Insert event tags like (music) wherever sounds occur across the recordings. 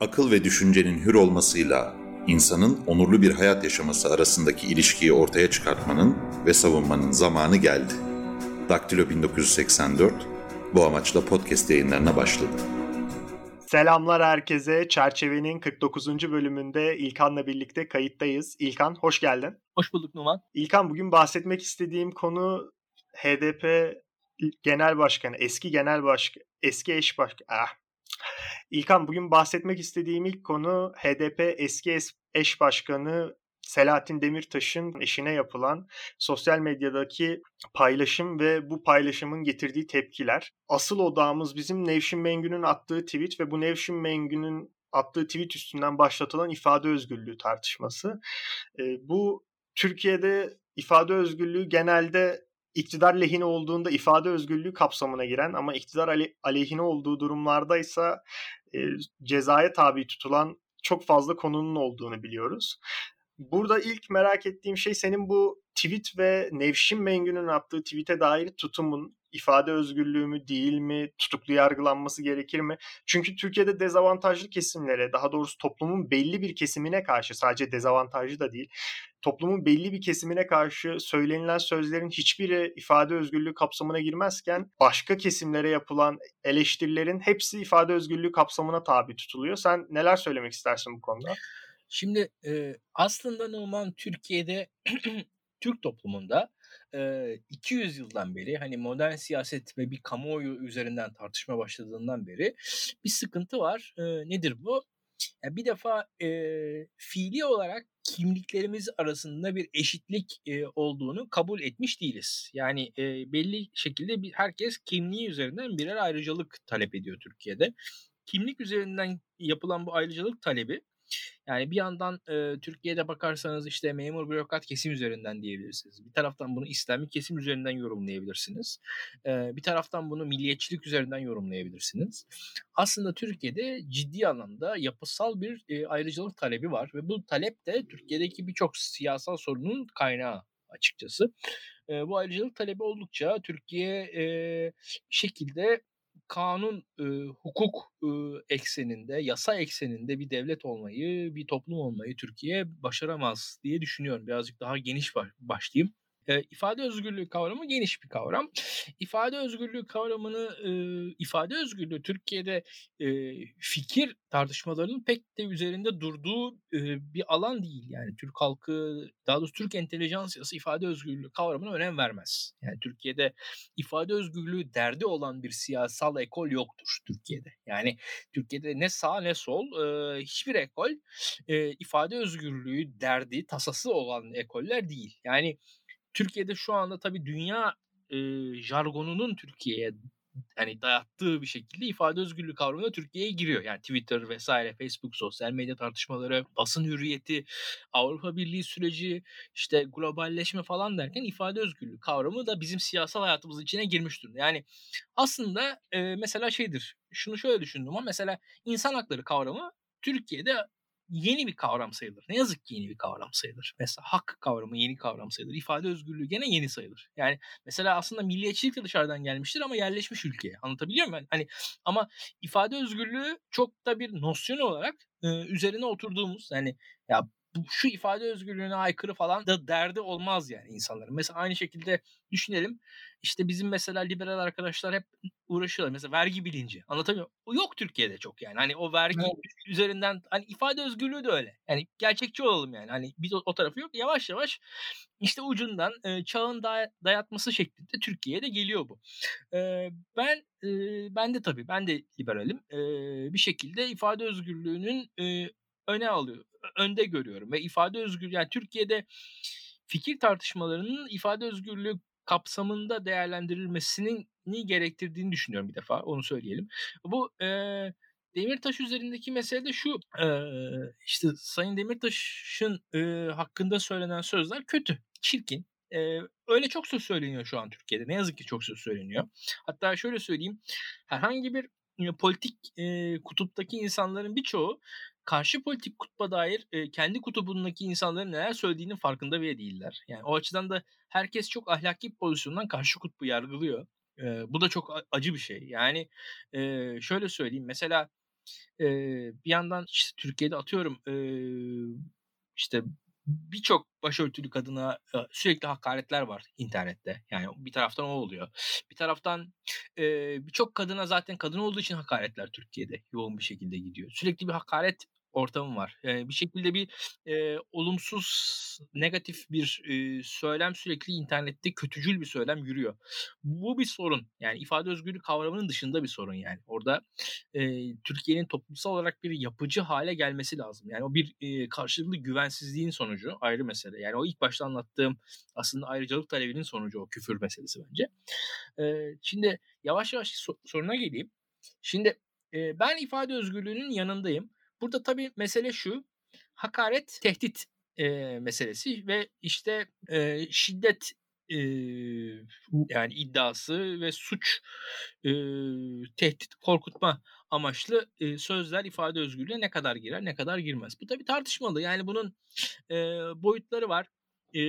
akıl ve düşüncenin hür olmasıyla insanın onurlu bir hayat yaşaması arasındaki ilişkiyi ortaya çıkartmanın ve savunmanın zamanı geldi. Daktilo 1984 bu amaçla podcast yayınlarına başladı. Selamlar herkese. Çerçevenin 49. bölümünde İlkan'la birlikte kayıttayız. İlkan hoş geldin. Hoş bulduk Numan. İlkan bugün bahsetmek istediğim konu HDP Genel Başkanı, eski Genel Başkan, eski eş başkan, ah, İlkan bugün bahsetmek istediğim ilk konu HDP eski eş başkanı Selahattin Demirtaş'ın eşine yapılan sosyal medyadaki paylaşım ve bu paylaşımın getirdiği tepkiler. Asıl odağımız bizim Nevşin Mengü'nün attığı tweet ve bu Nevşin Mengü'nün attığı tweet üstünden başlatılan ifade özgürlüğü tartışması. Bu Türkiye'de ifade özgürlüğü genelde iktidar lehine olduğunda ifade özgürlüğü kapsamına giren ama iktidar ale- aleyhine olduğu durumlardaysa e, cezaya tabi tutulan çok fazla konunun olduğunu biliyoruz. Burada ilk merak ettiğim şey senin bu tweet ve Nevşin Mengü'nün attığı tweet'e dair tutumun ifade özgürlüğü mü değil mi, tutuklu yargılanması gerekir mi? Çünkü Türkiye'de dezavantajlı kesimlere, daha doğrusu toplumun belli bir kesimine karşı sadece dezavantajlı da değil, toplumun belli bir kesimine karşı söylenilen sözlerin hiçbiri ifade özgürlüğü kapsamına girmezken başka kesimlere yapılan eleştirilerin hepsi ifade özgürlüğü kapsamına tabi tutuluyor. Sen neler söylemek istersin bu konuda? Şimdi e, aslında Numan Türkiye'de (clears throat) Türk toplumunda e, 200 yıldan beri hani modern siyaset ve bir kamuoyu üzerinden tartışma başladığından beri bir sıkıntı var. Nedir bu? Bir defa e, fiili olarak kimliklerimiz arasında bir eşitlik olduğunu kabul etmiş değiliz. Yani belli şekilde herkes kimliği üzerinden birer ayrıcalık talep ediyor Türkiye'de. Kimlik üzerinden yapılan bu ayrıcalık talebi yani bir yandan e, Türkiye'de bakarsanız işte memur bürokrat kesim üzerinden diyebilirsiniz. Bir taraftan bunu İslami kesim üzerinden yorumlayabilirsiniz. E, bir taraftan bunu milliyetçilik üzerinden yorumlayabilirsiniz. Aslında Türkiye'de ciddi anlamda yapısal bir e, ayrıcalık talebi var ve bu talep de Türkiye'deki birçok siyasal sorunun kaynağı açıkçası. E, bu ayrıcalık talebi oldukça Türkiye e, şekilde kanun, e, hukuk e, ekseninde, yasa ekseninde bir devlet olmayı, bir toplum olmayı Türkiye başaramaz diye düşünüyorum. Birazcık daha geniş başlayayım. E, ifade özgürlüğü kavramı geniş bir kavram. İfade özgürlüğü kavramını, e, ifade özgürlüğü Türkiye'de e, fikir tartışmalarının pek de üzerinde durduğu e, bir alan değil. Yani Türk halkı, daha doğrusu Türk entelijansiyası ifade özgürlüğü kavramına önem vermez. Yani Türkiye'de ifade özgürlüğü derdi olan bir siyasal ekol yoktur Türkiye'de. Yani Türkiye'de ne sağ ne sol e, hiçbir ekol e, ifade özgürlüğü derdi, tasası olan ekoller değil. Yani Türkiye'de şu anda tabii dünya e, jargonunun Türkiye'ye hani dayattığı bir şekilde ifade özgürlüğü kavramı Türkiye'ye giriyor. Yani Twitter vesaire, Facebook, sosyal medya tartışmaları, basın hürriyeti, Avrupa Birliği süreci, işte globalleşme falan derken ifade özgürlüğü kavramı da bizim siyasal hayatımızın içine girmiş durumda. Yani aslında e, mesela şeydir, şunu şöyle düşündüm ama mesela insan hakları kavramı Türkiye'de yeni bir kavram sayılır. Ne yazık ki yeni bir kavram sayılır. Mesela hak kavramı yeni kavram sayılır. İfade özgürlüğü gene yeni sayılır. Yani mesela aslında milliyetçilik de dışarıdan gelmiştir ama yerleşmiş ülkeye. Anlatabiliyor muyum? Hani ama ifade özgürlüğü çok da bir nosyon olarak e, üzerine oturduğumuz yani ya bu, şu ifade özgürlüğüne aykırı falan da derdi olmaz yani insanların. Mesela aynı şekilde düşünelim. İşte bizim mesela liberal arkadaşlar hep uğraşıyorlar. Mesela vergi bilinci. Anlatabiliyor O yok Türkiye'de çok yani. Hani o vergi evet. üzerinden hani ifade özgürlüğü de öyle. Yani gerçekçi olalım yani. Hani bir o, o tarafı yok. Yavaş yavaş işte ucundan e, çağın day- dayatması şeklinde Türkiye'ye de geliyor bu. E, ben e, ben de tabii ben de liberalim. E, bir şekilde ifade özgürlüğünün e, öne alıyor, önde görüyorum ve ifade özgürlüğü yani Türkiye'de fikir tartışmalarının ifade özgürlüğü kapsamında değerlendirilmesinin ni gerektirdiğini düşünüyorum bir defa onu söyleyelim. Bu e, Demirtaş üzerindeki mesele de şu e, işte Sayın Demirtaş'ın e, hakkında söylenen sözler kötü, çirkin. E, öyle çok söz söyleniyor şu an Türkiye'de. Ne yazık ki çok söz söyleniyor. Hatta şöyle söyleyeyim. Herhangi bir politik e, kutuptaki insanların birçoğu karşı politik kutba dair e, kendi kutubundaki insanların neler söylediğinin farkında bile değiller. Yani o açıdan da herkes çok ahlaki pozisyondan karşı kutbu yargılıyor. E, bu da çok acı bir şey. Yani e, şöyle söyleyeyim mesela e, bir yandan işte Türkiye'de atıyorum e, işte birçok başörtülü kadına sürekli hakaretler var internette. Yani bir taraftan o oluyor. Bir taraftan e, birçok kadına zaten kadın olduğu için hakaretler Türkiye'de yoğun bir şekilde gidiyor. Sürekli bir hakaret ortamım var. Yani bir şekilde bir e, olumsuz, negatif bir e, söylem sürekli internette kötücül bir söylem yürüyor. Bu bir sorun. Yani ifade özgürlüğü kavramının dışında bir sorun yani. Orada e, Türkiye'nin toplumsal olarak bir yapıcı hale gelmesi lazım. Yani o bir e, karşılıklı güvensizliğin sonucu ayrı mesele. Yani o ilk başta anlattığım aslında ayrıcalık talebinin sonucu o küfür meselesi bence. E, şimdi yavaş yavaş so- soruna geleyim. Şimdi e, ben ifade özgürlüğünün yanındayım Burada tabii mesele şu. Hakaret, tehdit e, meselesi ve işte e, şiddet e, yani iddiası ve suç e, tehdit korkutma amaçlı e, sözler ifade özgürlüğüne ne kadar girer ne kadar girmez. Bu tabii tartışmalı yani bunun e, boyutları var. E,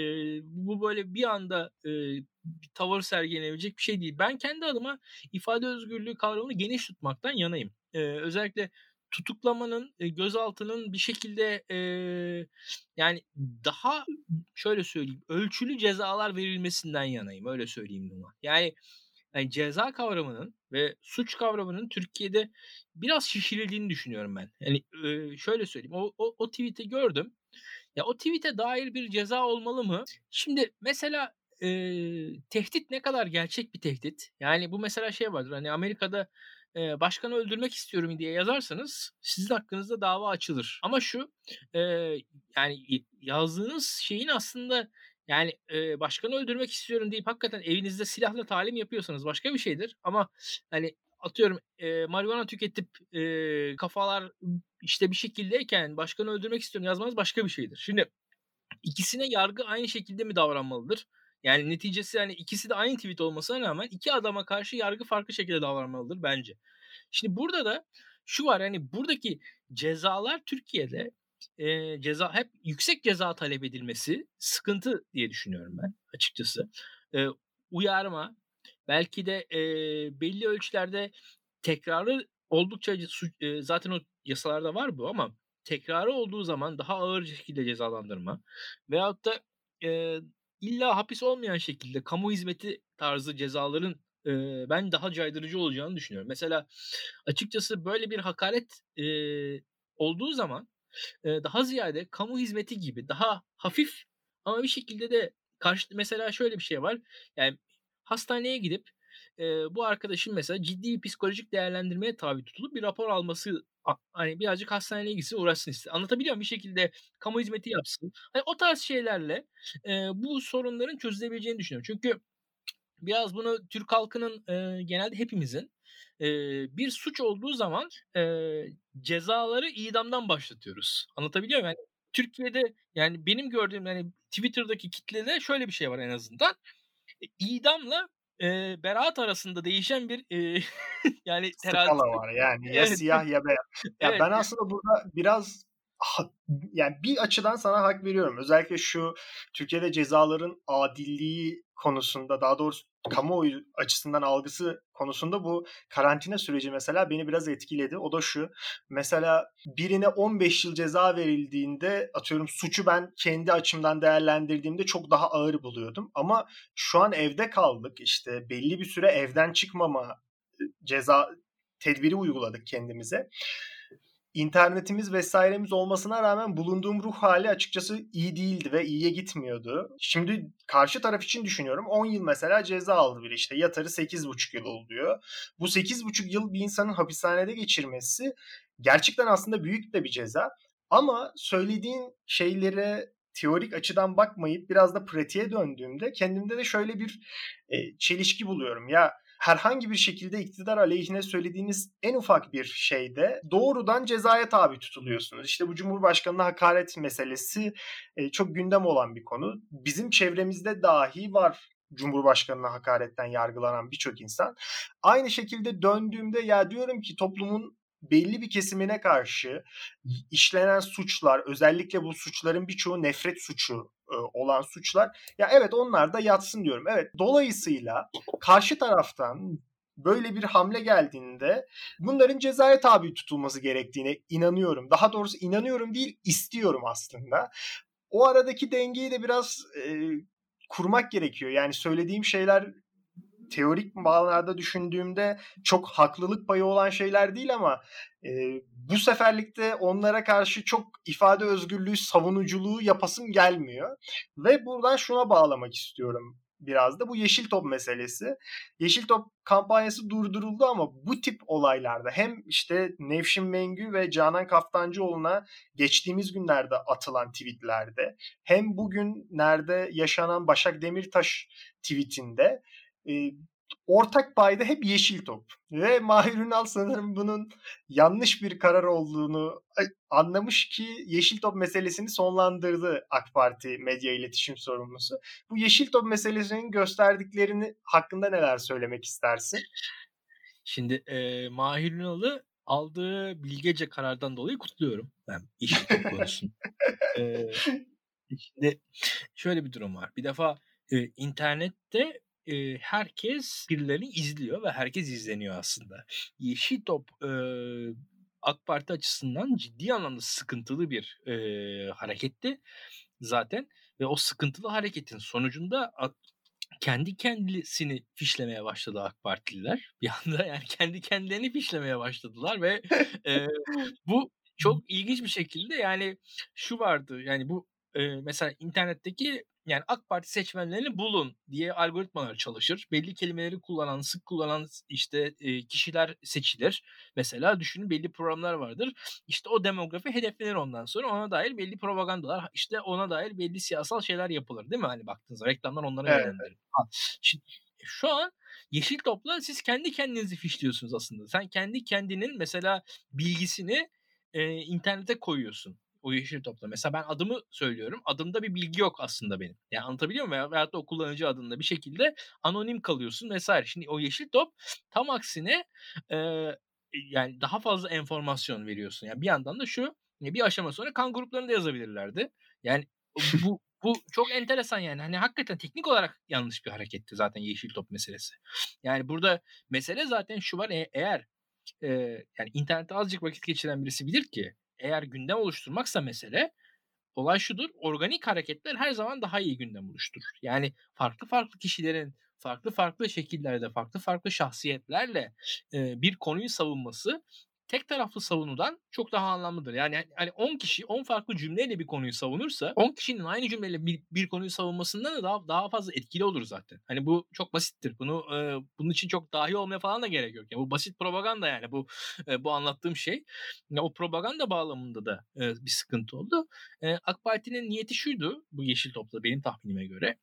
bu böyle bir anda e, bir tavır sergilenebilecek bir şey değil. Ben kendi adıma ifade özgürlüğü kavramını geniş tutmaktan yanayım. E, özellikle tutuklamanın, gözaltının bir şekilde e, yani daha şöyle söyleyeyim ölçülü cezalar verilmesinden yanayım öyle söyleyeyim buna. Yani, yani ceza kavramının ve suç kavramının Türkiye'de biraz şişirildiğini düşünüyorum ben. Yani e, şöyle söyleyeyim o, o, o tweet'i gördüm. Ya o tweet'e dair bir ceza olmalı mı? Şimdi mesela e, tehdit ne kadar gerçek bir tehdit? Yani bu mesela şey vardır hani Amerika'da e, başkanı öldürmek istiyorum diye yazarsanız sizin hakkınızda dava açılır. Ama şu e, yani yazdığınız şeyin aslında yani e, başkanı öldürmek istiyorum deyip hakikaten evinizde silahla talim yapıyorsanız başka bir şeydir. Ama hani atıyorum e, marihuana tüketip e, kafalar işte bir şekildeyken başkanı öldürmek istiyorum yazmanız başka bir şeydir. Şimdi ikisine yargı aynı şekilde mi davranmalıdır? Yani neticesi hani ikisi de aynı tweet olmasına rağmen iki adama karşı yargı farklı şekilde davranmalıdır bence. Şimdi burada da şu var hani buradaki cezalar Türkiye'de e, ceza hep yüksek ceza talep edilmesi sıkıntı diye düşünüyorum ben açıkçası. E, uyarma belki de e, belli ölçülerde tekrarı oldukça e, zaten o yasalarda var bu ama tekrarı olduğu zaman daha ağır şekilde cezalandırma veyahut da e, illa hapis olmayan şekilde kamu hizmeti tarzı cezaların e, ben daha caydırıcı olacağını düşünüyorum. Mesela açıkçası böyle bir hakaret e, olduğu zaman e, daha ziyade kamu hizmeti gibi daha hafif ama bir şekilde de karşı mesela şöyle bir şey var. Yani hastaneye gidip e, bu arkadaşın mesela ciddi psikolojik değerlendirmeye tabi tutulup bir rapor alması hani birazcık hastaneye gitsin uğraşsın istedim. Anlatabiliyor muyum? Bir şekilde kamu hizmeti yapsın. Hani o tarz şeylerle e, bu sorunların çözülebileceğini düşünüyorum. Çünkü biraz bunu Türk halkının e, genelde hepimizin e, bir suç olduğu zaman e, cezaları idamdan başlatıyoruz. Anlatabiliyor muyum? Yani Türkiye'de yani benim gördüğüm yani Twitter'daki kitlede şöyle bir şey var en azından. E, idamla e, beraat arasında değişen bir e, (laughs) yani terazi skala var yani ya evet. siyah ya beyaz. (laughs) Ya evet. ben aslında burada biraz yani bir açıdan sana hak veriyorum. Özellikle şu Türkiye'de cezaların adilliği konusunda daha doğrusu kamuoyu açısından algısı konusunda bu karantina süreci mesela beni biraz etkiledi. O da şu. Mesela birine 15 yıl ceza verildiğinde atıyorum suçu ben kendi açımdan değerlendirdiğimde çok daha ağır buluyordum. Ama şu an evde kaldık. işte belli bir süre evden çıkmama ceza tedbiri uyguladık kendimize internetimiz vesairemiz olmasına rağmen bulunduğum ruh hali açıkçası iyi değildi ve iyiye gitmiyordu. Şimdi karşı taraf için düşünüyorum. 10 yıl mesela ceza aldı bir işte. Yatarı 8,5 yıl oluyor. Bu 8,5 yıl bir insanın hapishanede geçirmesi gerçekten aslında büyük de bir ceza. Ama söylediğin şeylere teorik açıdan bakmayıp biraz da pratiğe döndüğümde kendimde de şöyle bir e, çelişki buluyorum. Ya herhangi bir şekilde iktidar aleyhine söylediğiniz en ufak bir şeyde doğrudan cezaya tabi tutuluyorsunuz. İşte bu Cumhurbaşkanı'na hakaret meselesi e, çok gündem olan bir konu. Bizim çevremizde dahi var Cumhurbaşkanı'na hakaretten yargılanan birçok insan. Aynı şekilde döndüğümde ya diyorum ki toplumun belli bir kesimine karşı işlenen suçlar özellikle bu suçların birçoğu nefret suçu e, olan suçlar ya evet onlar da yatsın diyorum. Evet dolayısıyla karşı taraftan böyle bir hamle geldiğinde bunların cezaya tabi tutulması gerektiğine inanıyorum. Daha doğrusu inanıyorum değil istiyorum aslında. O aradaki dengeyi de biraz e, kurmak gerekiyor. Yani söylediğim şeyler teorik bağlarda düşündüğümde çok haklılık payı olan şeyler değil ama e, bu seferlikte onlara karşı çok ifade özgürlüğü, savunuculuğu yapasım gelmiyor. Ve buradan şuna bağlamak istiyorum biraz da bu Yeşil Top meselesi. Yeşil Top kampanyası durduruldu ama bu tip olaylarda hem işte Nevşin Mengü ve Canan Kaftancıoğlu'na geçtiğimiz günlerde atılan tweetlerde hem bugün nerede yaşanan Başak Demirtaş tweetinde e, ortak payda hep yeşil top. Ve Mahir Ünal sanırım bunun yanlış bir karar olduğunu anlamış ki yeşil top meselesini sonlandırdı AK Parti medya iletişim sorumlusu. Bu yeşil top meselesinin gösterdiklerini hakkında neler söylemek istersin? Şimdi e, Mahir Ünal'ı aldığı bilgece karardan dolayı kutluyorum ben yeşil top konusunu. (laughs) e, şimdi şöyle bir durum var. Bir defa e, internette e, herkes birilerini izliyor ve herkes izleniyor aslında. Yeşil Top e, AK Parti açısından ciddi anlamda sıkıntılı bir e, hareketti zaten ve o sıkıntılı hareketin sonucunda kendi kendisini fişlemeye başladı AK Partililer. (laughs) Bir anda yani kendi kendilerini fişlemeye başladılar ve e, (laughs) bu çok ilginç bir şekilde yani şu vardı yani bu e, mesela internetteki yani AK Parti seçmenlerini bulun diye algoritmalar çalışır. Belli kelimeleri kullanan, sık kullanan işte e, kişiler seçilir. Mesela düşünün belli programlar vardır. İşte o demografi hedeflenir ondan sonra ona dair belli propagandalar, işte ona dair belli siyasal şeyler yapılır değil mi? Hani baktığınızda reklamlar onlara evet. yönlendirir. Şimdi şu an Yeşil Top'la siz kendi kendinizi fişliyorsunuz aslında. Sen kendi kendinin mesela bilgisini e, internete koyuyorsun o yeşil topla. Mesela ben adımı söylüyorum. Adımda bir bilgi yok aslında benim. Yani anlatabiliyor muyum? Veya, veyahut da o kullanıcı adında bir şekilde anonim kalıyorsun vesaire. Şimdi o yeşil top tam aksine e, yani daha fazla enformasyon veriyorsun. Yani bir yandan da şu bir aşama sonra kan gruplarını da yazabilirlerdi. Yani bu bu çok enteresan yani. Hani hakikaten teknik olarak yanlış bir hareketti zaten yeşil top meselesi. Yani burada mesele zaten şu var e- eğer e, yani internette azıcık vakit geçiren birisi bilir ki eğer gündem oluşturmaksa mesele olay şudur. Organik hareketler her zaman daha iyi gündem oluşturur. Yani farklı farklı kişilerin farklı farklı şekillerde, farklı farklı şahsiyetlerle e, bir konuyu savunması tek taraflı savunudan çok daha anlamlıdır. Yani hani 10 kişi 10 farklı cümleyle bir konuyu savunursa 10 kişinin aynı cümleyle bir, bir konuyu savunmasından da daha daha fazla etkili olur zaten. Hani bu çok basittir. Bunu e, bunun için çok dahi olmaya falan da gerek yok. Yani bu basit propaganda yani bu e, bu anlattığım şey. Ya o propaganda bağlamında da e, bir sıkıntı oldu. E, AK Parti'nin niyeti şuydu bu Yeşil Top'ta benim tahminime göre.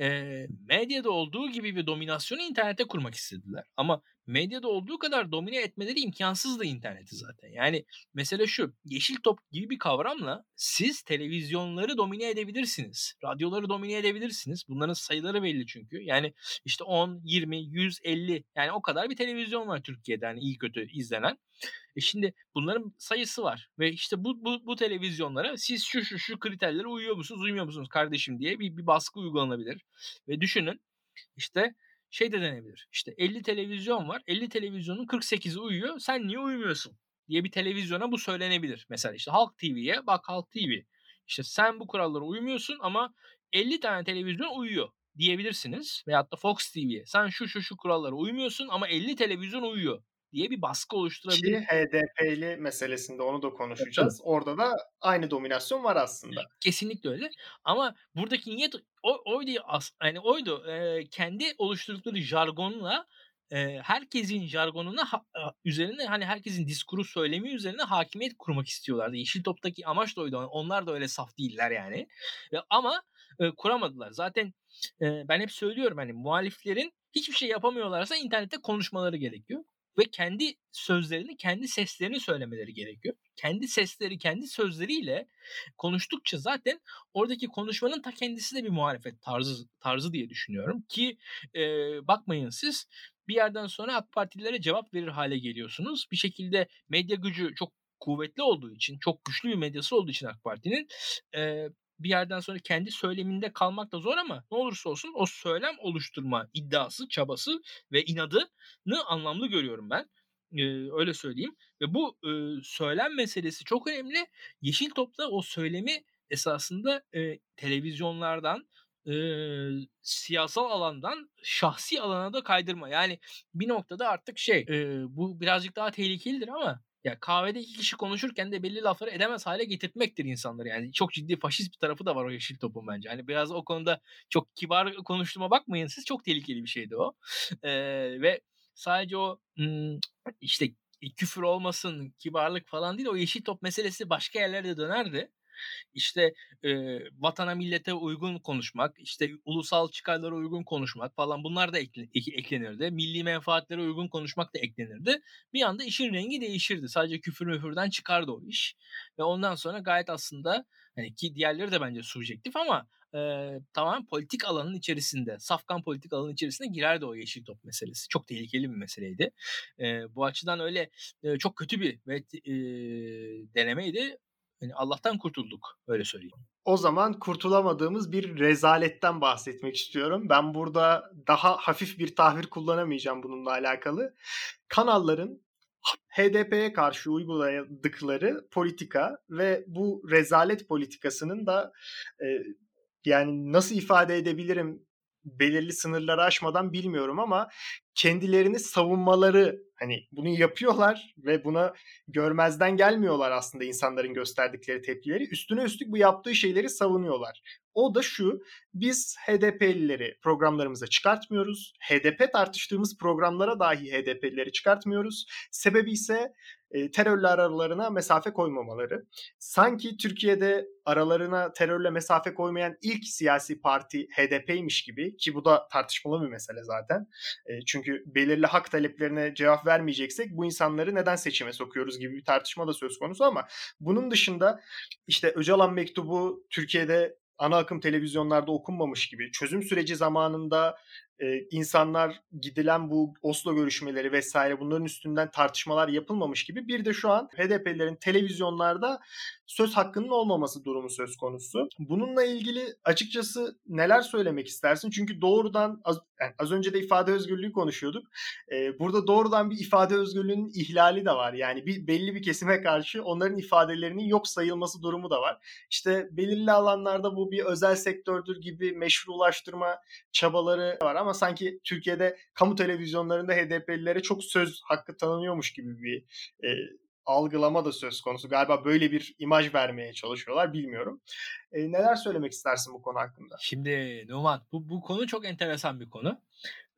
E, medyada olduğu gibi bir dominasyonu internete kurmak istediler. Ama medyada olduğu kadar domine etmeleri imkansızdı interneti zaten. Yani mesele şu yeşil top gibi bir kavramla siz televizyonları domine edebilirsiniz. Radyoları domine edebilirsiniz. Bunların sayıları belli çünkü. Yani işte 10, 20, 100, 50 yani o kadar bir televizyon var Türkiye'de hani iyi kötü izlenen. E şimdi bunların sayısı var ve işte bu, bu, bu televizyonlara siz şu şu şu kriterlere uyuyor musunuz uymuyor musunuz kardeşim diye bir, bir baskı uygulanabilir. Ve düşünün işte şey de denebilir. İşte 50 televizyon var. 50 televizyonun 48'i uyuyor. Sen niye uyumuyorsun? diye bir televizyona bu söylenebilir. Mesela işte Halk TV'ye bak Halk TV. İşte sen bu kurallara uymuyorsun ama 50 tane televizyon uyuyor diyebilirsiniz. Veyahut da Fox TV'ye sen şu şu şu kurallara uymuyorsun ama 50 televizyon uyuyor diye bir baskı oluşturabilir. Ki HDP'li meselesinde onu da konuşacağız. Evet. Orada da aynı dominasyon var aslında. Kesinlikle öyle. Ama buradaki niyet o, oydu yani oydu. E, kendi oluşturdukları jargonla e, herkesin jargonuna ha, üzerine hani herkesin diskuru söylemi üzerine hakimiyet kurmak istiyorlardı. Yeşil Top'taki amaç da oydu. Onlar da öyle saf değiller yani. E, ama e, kuramadılar. Zaten e, ben hep söylüyorum hani muhaliflerin hiçbir şey yapamıyorlarsa internette konuşmaları gerekiyor ve kendi sözlerini, kendi seslerini söylemeleri gerekiyor. Kendi sesleri, kendi sözleriyle konuştukça zaten oradaki konuşmanın ta kendisi de bir muhalefet tarzı tarzı diye düşünüyorum ki e, bakmayın siz bir yerden sonra AK Partililere cevap verir hale geliyorsunuz. Bir şekilde medya gücü çok kuvvetli olduğu için, çok güçlü bir medyası olduğu için AK Parti'nin e, bir yerden sonra kendi söyleminde kalmak da zor ama ne olursa olsun o söylem oluşturma iddiası, çabası ve inadını anlamlı görüyorum ben. Ee, öyle söyleyeyim. Ve bu e, söylem meselesi çok önemli. Yeşil Top'ta o söylemi esasında e, televizyonlardan, e, siyasal alandan şahsi alana da kaydırma. Yani bir noktada artık şey e, bu birazcık daha tehlikelidir ama ya kahvede iki kişi konuşurken de belli lafları edemez hale getirtmektir insanları. Yani çok ciddi faşist bir tarafı da var o yeşil topun bence. Hani biraz o konuda çok kibar konuştuğuma bakmayın siz. Çok tehlikeli bir şeydi o. Ee, ve sadece o işte küfür olmasın, kibarlık falan değil. O yeşil top meselesi başka yerlerde dönerdi işte e, vatana millete uygun konuşmak, işte ulusal çıkarlara uygun konuşmak falan bunlar da ekle, eklenirdi. Milli menfaatlere uygun konuşmak da eklenirdi. Bir anda işin rengi değişirdi. Sadece küfür müfürden çıkardı o iş. Ve ondan sonra gayet aslında hani ki diğerleri de bence subjektif ama e, tamamen politik alanın içerisinde, safkan politik alanın içerisinde girerdi o yeşil top meselesi. Çok tehlikeli bir meseleydi. E, bu açıdan öyle e, çok kötü bir ve e, denemeydi. Yani Allah'tan kurtulduk öyle söyleyeyim. O zaman kurtulamadığımız bir rezaletten bahsetmek istiyorum. Ben burada daha hafif bir tahvir kullanamayacağım bununla alakalı. Kanalların HDP'ye karşı uyguladıkları politika ve bu rezalet politikasının da e, yani nasıl ifade edebilirim belirli sınırları aşmadan bilmiyorum ama kendilerini savunmaları hani bunu yapıyorlar ve buna görmezden gelmiyorlar aslında insanların gösterdikleri tepkileri. Üstüne üstlük bu yaptığı şeyleri savunuyorlar. O da şu, biz HDP'lileri programlarımıza çıkartmıyoruz. HDP tartıştığımız programlara dahi HDP'lileri çıkartmıyoruz. Sebebi ise e, terörle aralarına mesafe koymamaları. Sanki Türkiye'de aralarına terörle mesafe koymayan ilk siyasi parti HDP'ymiş gibi ki bu da tartışmalı bir mesele zaten. E, çünkü belirli hak taleplerine cevap vermeyeceksek bu insanları neden seçime sokuyoruz gibi bir tartışma da söz konusu ama bunun dışında işte Öcalan mektubu Türkiye'de ana akım televizyonlarda okunmamış gibi çözüm süreci zamanında e, insanlar gidilen bu Oslo görüşmeleri vesaire bunların üstünden tartışmalar yapılmamış gibi bir de şu an HDP'lilerin televizyonlarda söz hakkının olmaması durumu söz konusu. Bununla ilgili açıkçası neler söylemek istersin? Çünkü doğrudan az, yani az önce de ifade özgürlüğü konuşuyorduk. Ee, burada doğrudan bir ifade özgürlüğünün ihlali de var. Yani bir belli bir kesime karşı onların ifadelerinin yok sayılması durumu da var. İşte belirli alanlarda bu bir özel sektördür gibi meşrulaştırma çabaları var ama sanki Türkiye'de kamu televizyonlarında HDP'lilere çok söz hakkı tanınıyormuş gibi bir e, algılama da söz konusu. Galiba böyle bir imaj vermeye çalışıyorlar bilmiyorum. E, neler söylemek istersin bu konu hakkında? Şimdi Numan bu, bu konu çok enteresan bir konu.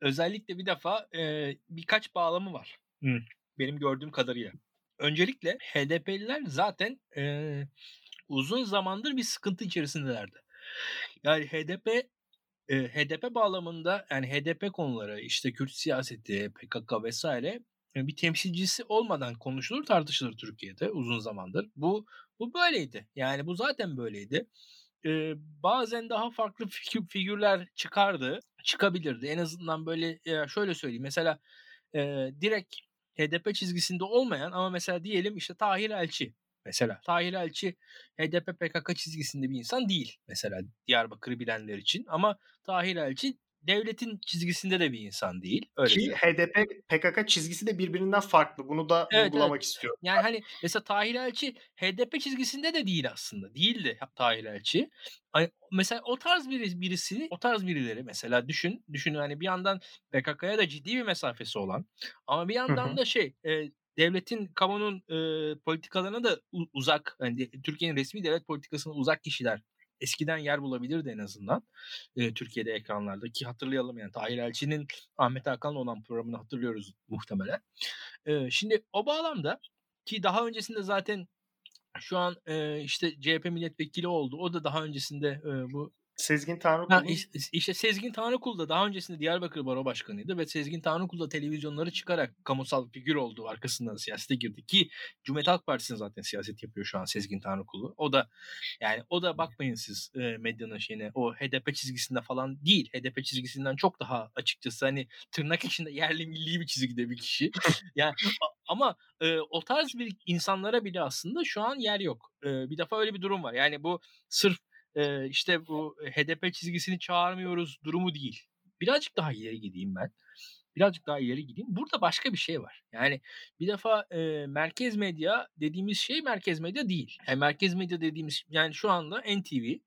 Özellikle bir defa e, birkaç bağlamı var. Hı. Benim gördüğüm kadarıyla. Öncelikle HDP'liler zaten e, uzun zamandır bir sıkıntı içerisindelerdi. Yani HDP e, HDP bağlamında yani HDP konuları işte Kürt siyaseti, PKK vesaire bir temsilcisi olmadan konuşulur tartışılır Türkiye'de uzun zamandır. Bu bu böyleydi. Yani bu zaten böyleydi. Ee, bazen daha farklı (laughs) figürler çıkardı, çıkabilirdi. En azından böyle şöyle söyleyeyim. Mesela e, direkt HDP çizgisinde olmayan ama mesela diyelim işte Tahir Elçi mesela. Tahir Elçi HDP PKK çizgisinde bir insan değil mesela Diyarbakır'ı bilenler için ama Tahir Elçi devletin çizgisinde de bir insan değil. Öyle Ki HDP PKK çizgisi de birbirinden farklı. Bunu da evet, vurgulamak evet. istiyorum. Yani hani mesela Tahir Elçi HDP çizgisinde de değil aslında. Değildi Tahir Elçi. Mesela o tarz bir, birisi, o tarz birileri mesela düşün, düşün hani bir yandan PKK'ya da ciddi bir mesafesi olan ama bir yandan da şey e, devletin, kamunun e, politikalarına da uzak, yani Türkiye'nin resmi devlet politikasına uzak kişiler eskiden yer bulabilirdi en azından e, Türkiye'de ekranlarda ki hatırlayalım yani Tahir Elçi'nin Ahmet Hakan'la olan programını hatırlıyoruz muhtemelen. E, şimdi o bağlamda ki daha öncesinde zaten şu an e, işte CHP milletvekili oldu. O da daha öncesinde e, bu Sezgin Tanrıkul. Ha, işte Sezgin Tanrıkul da daha öncesinde Diyarbakır Baro Başkanı'ydı ve Sezgin Tanrıkul da televizyonları çıkarak kamusal figür oldu. Arkasından siyasete girdi ki Cumhuriyet Halk Partisi'nin zaten siyaset yapıyor şu an Sezgin Tanrıkul'u. O da yani o da bakmayın siz e, medyanın şeyine o HDP çizgisinde falan değil. HDP çizgisinden çok daha açıkçası hani tırnak içinde yerli milli bir çizgide bir kişi. (laughs) yani ama e, o tarz bir insanlara bile aslında şu an yer yok. E, bir defa öyle bir durum var. Yani bu sırf e, işte bu HDP çizgisini çağırmıyoruz durumu değil. Birazcık daha ileri gideyim ben. Birazcık daha ileri gideyim. Burada başka bir şey var. Yani bir defa e, merkez medya dediğimiz şey merkez medya değil. Yani merkez medya dediğimiz yani şu anda NTV,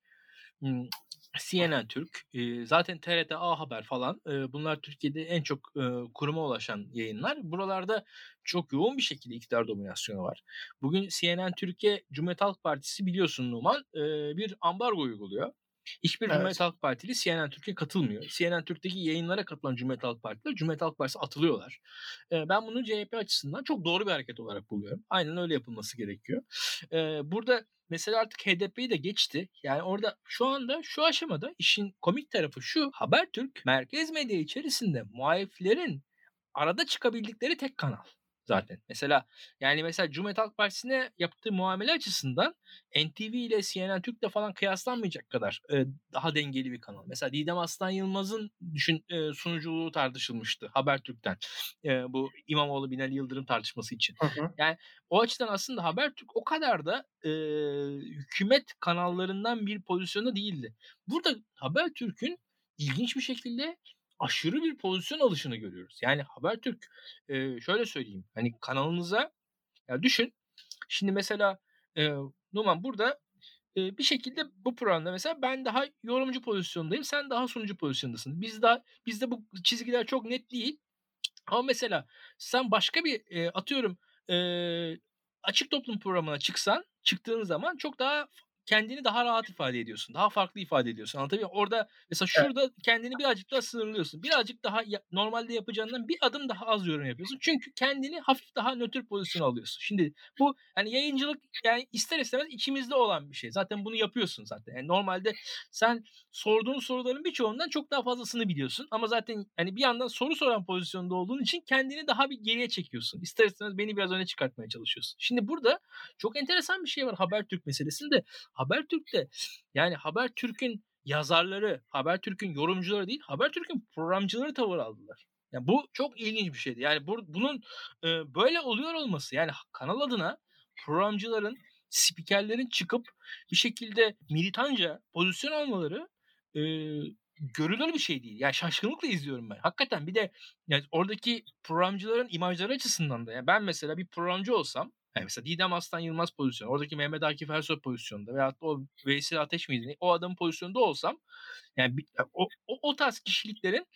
CNN Türk, zaten TRT A Haber falan bunlar Türkiye'de en çok kuruma ulaşan yayınlar. Buralarda çok yoğun bir şekilde iktidar dominasyonu var. Bugün CNN Türkiye Cumhuriyet Halk Partisi biliyorsun Numan bir ambargo uyguluyor. Hiçbir evet. Cumhuriyet Halk Partili CNN Türkiye katılmıyor. CNN Türk'teki yayınlara katılan Cumhuriyet Halk Partililer Cumhuriyet Halk Partisi atılıyorlar. ben bunu CHP açısından çok doğru bir hareket olarak buluyorum. Aynen öyle yapılması gerekiyor. burada Mesela artık HDP'yi de geçti. Yani orada şu anda şu aşamada işin komik tarafı şu. Habertürk merkez medya içerisinde muhaliflerin arada çıkabildikleri tek kanal zaten. Mesela yani mesela Cumhuriyet Halk Partisi'ne yaptığı muamele açısından NTV ile CNN Türk'le falan kıyaslanmayacak kadar e, daha dengeli bir kanal. Mesela Didem Aslan Yılmaz'ın düşün e, sunuculuğu tartışılmıştı Habertürk'ten. E, bu İmamoğlu Binali Yıldırım tartışması için. Hı hı. Yani o açıdan aslında Habertürk o kadar da e, hükümet kanallarından bir pozisyonda değildi. Burada Habertürk'ün ilginç bir şekilde aşırı bir pozisyon alışını görüyoruz. Yani Habertürk e, şöyle söyleyeyim. Hani kanalınıza ya düşün. Şimdi mesela e, Numan burada e, bir şekilde bu programda mesela ben daha yorumcu pozisyondayım. Sen daha sunucu pozisyondasın. Biz daha bizde bu çizgiler çok net değil. Ama mesela sen başka bir e, atıyorum e, açık toplum programına çıksan çıktığın zaman çok daha kendini daha rahat ifade ediyorsun. Daha farklı ifade ediyorsun. Anlatabiliyor muyum? Orada mesela şurada kendini birazcık daha sınırlıyorsun. Birazcık daha ya, normalde yapacağından bir adım daha az yorum yapıyorsun. Çünkü kendini hafif daha nötr pozisyon alıyorsun. Şimdi bu yani yayıncılık yani ister istemez içimizde olan bir şey. Zaten bunu yapıyorsun zaten. Yani normalde sen sorduğun soruların birçoğundan çok daha fazlasını biliyorsun. Ama zaten hani bir yandan soru soran pozisyonda olduğun için kendini daha bir geriye çekiyorsun. İster istemez beni biraz öne çıkartmaya çalışıyorsun. Şimdi burada çok enteresan bir şey var Habertürk meselesinde. Habertürk'te yani Habertürk'ün yazarları, Habertürk'ün yorumcuları değil, Habertürk'ün programcıları tavır aldılar. Yani bu çok ilginç bir şeydi. Yani bu, bunun e, böyle oluyor olması yani kanal adına programcıların, spikerlerin çıkıp bir şekilde militanca pozisyon almaları e, görülür bir şey değil. Yani şaşkınlıkla izliyorum ben. Hakikaten bir de yani oradaki programcıların imajları açısından da yani ben mesela bir programcı olsam yani mesela Didem Aslan Yılmaz pozisyonu, oradaki Mehmet Akif Ersoy pozisyonunda veyahut da o Veysel Ateş miydi? O adamın pozisyonunda olsam yani o, o, o tarz kişiliklerin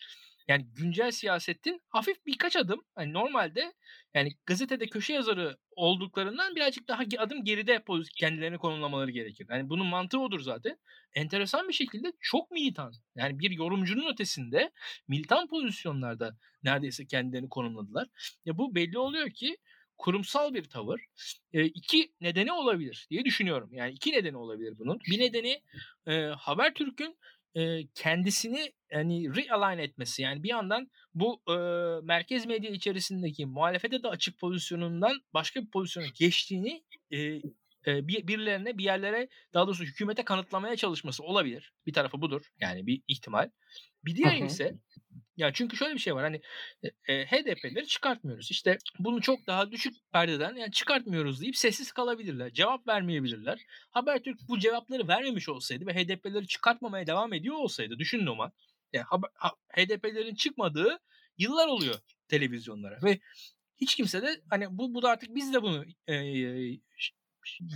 yani güncel siyasetin hafif birkaç adım yani normalde yani gazetede köşe yazarı olduklarından birazcık daha adım geride kendilerini konumlamaları gerekir. Yani bunun mantığı odur zaten. Enteresan bir şekilde çok militan. Yani bir yorumcunun ötesinde militan pozisyonlarda neredeyse kendilerini konumladılar. Ya bu belli oluyor ki kurumsal bir tavır. E, iki nedeni olabilir diye düşünüyorum. Yani iki nedeni olabilir bunun. Bir nedeni e, Habertürk'ün e, kendisini yani realign etmesi. Yani bir yandan bu e, merkez medya içerisindeki muhalefete de açık pozisyonundan başka bir pozisyona geçtiğini e, e, bir, birilerine bir yerlere daha doğrusu hükümete kanıtlamaya çalışması olabilir. Bir tarafı budur. Yani bir ihtimal. Bir diğeri ise ya çünkü şöyle bir şey var hani e, HDP'leri çıkartmıyoruz. İşte bunu çok daha düşük perdeden yani çıkartmıyoruz deyip sessiz kalabilirler. Cevap vermeyebilirler. Habertürk bu cevapları vermemiş olsaydı ve HDP'leri çıkartmamaya devam ediyor olsaydı düşünün o yani HDP'lerin çıkmadığı yıllar oluyor televizyonlara ve hiç kimse de hani bu, bu da artık biz de bunu e,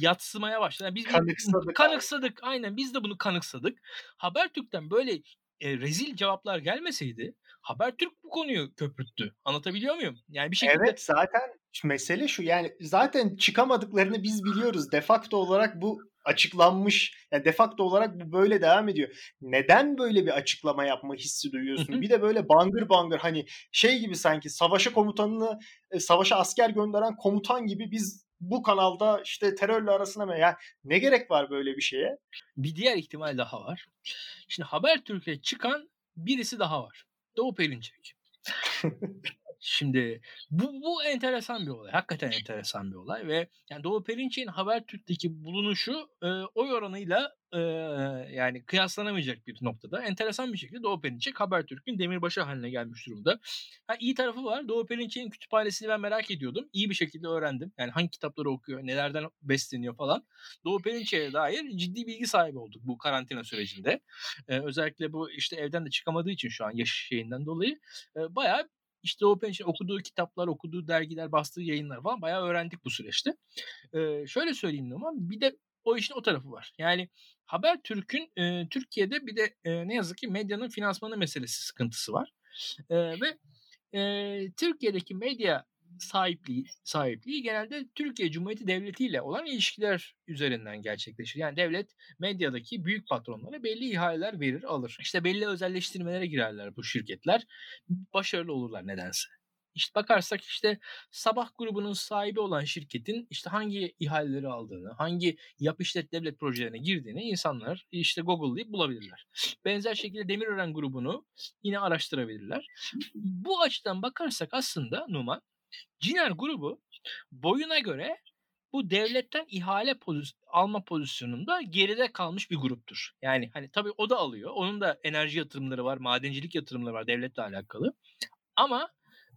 yatsımaya başladı. Yani biz kanıksadık. Kanıksadık. Aynen biz de bunu kanıksadık. Habertürk'ten böyle e, rezil cevaplar gelmeseydi Habertürk bu konuyu köpürttü. Anlatabiliyor muyum? Yani bir şekilde Evet zaten mesele şu yani zaten çıkamadıklarını biz biliyoruz. Defakto olarak bu açıklanmış. Yani defakto olarak bu böyle devam ediyor. Neden böyle bir açıklama yapma hissi duyuyorsun? bir de böyle bangır bangır hani şey gibi sanki savaşa komutanını e, savaşa asker gönderen komutan gibi biz bu kanalda işte terörle arasına mı? Yani ne gerek var böyle bir şeye? Bir diğer ihtimal daha var. Şimdi Habertürk'e çıkan birisi daha var. Doğu Perinçek. (laughs) Şimdi bu, bu enteresan bir olay. Hakikaten enteresan bir olay ve yani Doğu Perinçek'in Habertürk'teki bulunuşu e, oy oranıyla e, yani kıyaslanamayacak bir noktada. Enteresan bir şekilde Doğu Perinçek Habertürk'ün demirbaşı haline gelmiş durumda. Ha, iyi tarafı var. Doğu Perinçek'in kütüphanesini ben merak ediyordum. İyi bir şekilde öğrendim. Yani hangi kitapları okuyor, nelerden besleniyor falan. Doğu Perinçek'e dair ciddi bilgi sahibi olduk bu karantina sürecinde. E, özellikle bu işte evden de çıkamadığı için şu an yaş şeyinden dolayı e, bayağı işte o pençe okuduğu kitaplar, okuduğu dergiler, bastığı yayınlar falan bayağı öğrendik bu süreçte. Ee, şöyle söyleyeyim ama bir de o işin o tarafı var. Yani Habertürk'ün e, Türkiye'de bir de e, ne yazık ki medyanın finansmanı meselesi sıkıntısı var. E, ve e, Türkiye'deki medya sahipliği sahipliği genelde Türkiye Cumhuriyeti Devleti ile olan ilişkiler üzerinden gerçekleşir. Yani devlet medyadaki büyük patronlara belli ihaleler verir, alır. İşte belli özelleştirmelere girerler bu şirketler. Başarılı olurlar nedense. İşte bakarsak işte Sabah grubunun sahibi olan şirketin işte hangi ihaleleri aldığını, hangi yap işlet devlet projelerine girdiğini insanlar işte Google'layıp bulabilirler. Benzer şekilde Demirören grubunu yine araştırabilirler. Bu açıdan bakarsak aslında Numan Ciner grubu boyuna göre bu devletten ihale pozisyon, alma pozisyonunda geride kalmış bir gruptur. Yani hani tabii o da alıyor. Onun da enerji yatırımları var, madencilik yatırımları var devletle alakalı. Ama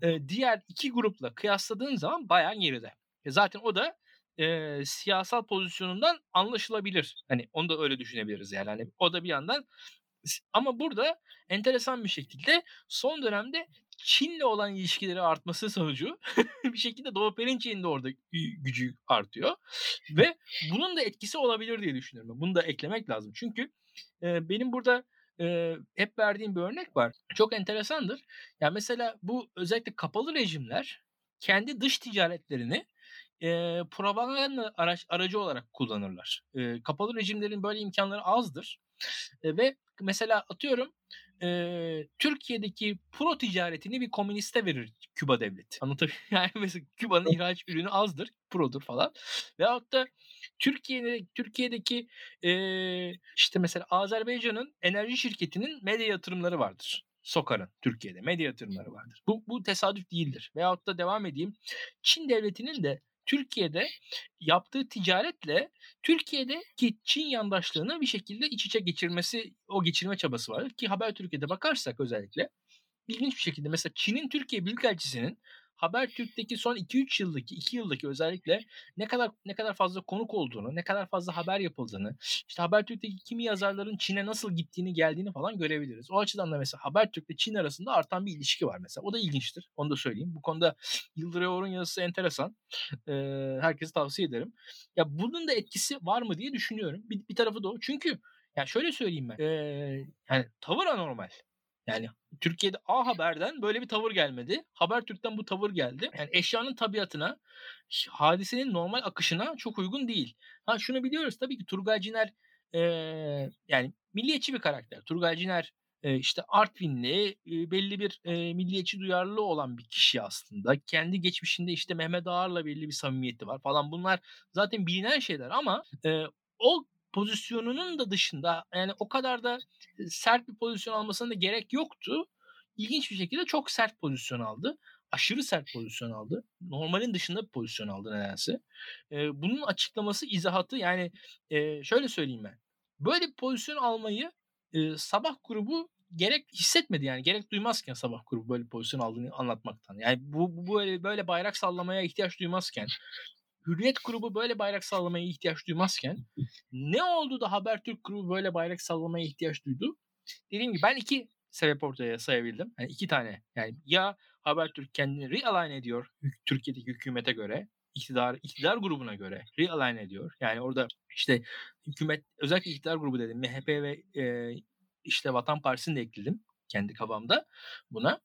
e, diğer iki grupla kıyasladığın zaman bayağı geride. E zaten o da e, siyasal pozisyonundan anlaşılabilir. Hani onu da öyle düşünebiliriz yani. Hani o da bir yandan ama burada enteresan bir şekilde son dönemde Çin'le olan ilişkileri artması sonucu (laughs) bir şekilde Doğu Perinçek'in de orada gücü artıyor. Ve bunun da etkisi olabilir diye düşünüyorum. Bunu da eklemek lazım. Çünkü e, benim burada e, hep verdiğim bir örnek var. Çok enteresandır. Yani mesela bu özellikle kapalı rejimler kendi dış ticaretlerini e, propaganda araç, aracı olarak kullanırlar. E, kapalı rejimlerin böyle imkanları azdır. E, ve mesela atıyorum e, Türkiye'deki pro ticaretini bir komüniste verir Küba devleti. Anlatabiliyor (laughs) Yani mesela Küba'nın ihraç ürünü azdır, produr falan. Veyahut da Türkiye'de Türkiye'deki e, işte mesela Azerbaycan'ın enerji şirketinin medya yatırımları vardır. Sokar'ın Türkiye'de medya yatırımları vardır. Bu, bu tesadüf değildir. Veyahut da devam edeyim. Çin devletinin de Türkiye'de yaptığı ticaretle Türkiye'deki Çin yandaşlığını bir şekilde iç içe geçirmesi, o geçirme çabası var. Ki Haber Türkiye'de bakarsak özellikle ilginç bir şekilde mesela Çin'in Türkiye Büyükelçisi'nin Habertürk'teki son 2-3 yıldaki 2 yıldaki özellikle ne kadar ne kadar fazla konuk olduğunu, ne kadar fazla haber yapıldığını, işte Habertürk'teki kimi yazarların Çin'e nasıl gittiğini, geldiğini falan görebiliriz. O açıdan da mesela Habertürk ile Çin arasında artan bir ilişki var mesela. O da ilginçtir. Onu da söyleyeyim. Bu konuda Yıldıray Orhun yazısı enteresan. Ee, herkese tavsiye ederim. Ya bunun da etkisi var mı diye düşünüyorum. Bir, bir tarafı da o. Çünkü yani şöyle söyleyeyim ben. Ee, yani tavır anormal. Yani Türkiye'de A Haber'den böyle bir tavır gelmedi. Habertürk'ten bu tavır geldi. Yani eşyanın tabiatına, hadisenin normal akışına çok uygun değil. Ha şunu biliyoruz tabii ki Turgay Ciner e, yani milliyetçi bir karakter. Turgay Ciner e, işte Artvinli, e, belli bir e, milliyetçi duyarlılığı olan bir kişi aslında. Kendi geçmişinde işte Mehmet Ağar'la belli bir samimiyeti var falan. Bunlar zaten bilinen şeyler ama e, o pozisyonunun da dışında yani o kadar da sert bir pozisyon almasına da gerek yoktu. İlginç bir şekilde çok sert pozisyon aldı. Aşırı sert pozisyon aldı. Normalin dışında bir pozisyon aldı nedense. Ee, bunun açıklaması, izahatı yani e, şöyle söyleyeyim ben. Böyle bir pozisyon almayı e, sabah grubu gerek hissetmedi yani gerek duymazken sabah grubu böyle pozisyon aldığını anlatmaktan. Yani bu, bu böyle böyle bayrak sallamaya ihtiyaç duymazken Hürriyet grubu böyle bayrak sallamaya ihtiyaç duymazken ne oldu da Habertürk grubu böyle bayrak sallamaya ihtiyaç duydu? Dediğim gibi ben iki sebep ortaya sayabildim. Yani iki tane. Yani ya Habertürk kendini realign ediyor Türkiye'deki hükümete göre iktidar iktidar grubuna göre realign ediyor. Yani orada işte hükümet özellikle iktidar grubu dedim. MHP ve e, işte Vatan Partisi'ni de ekledim kendi kafamda buna.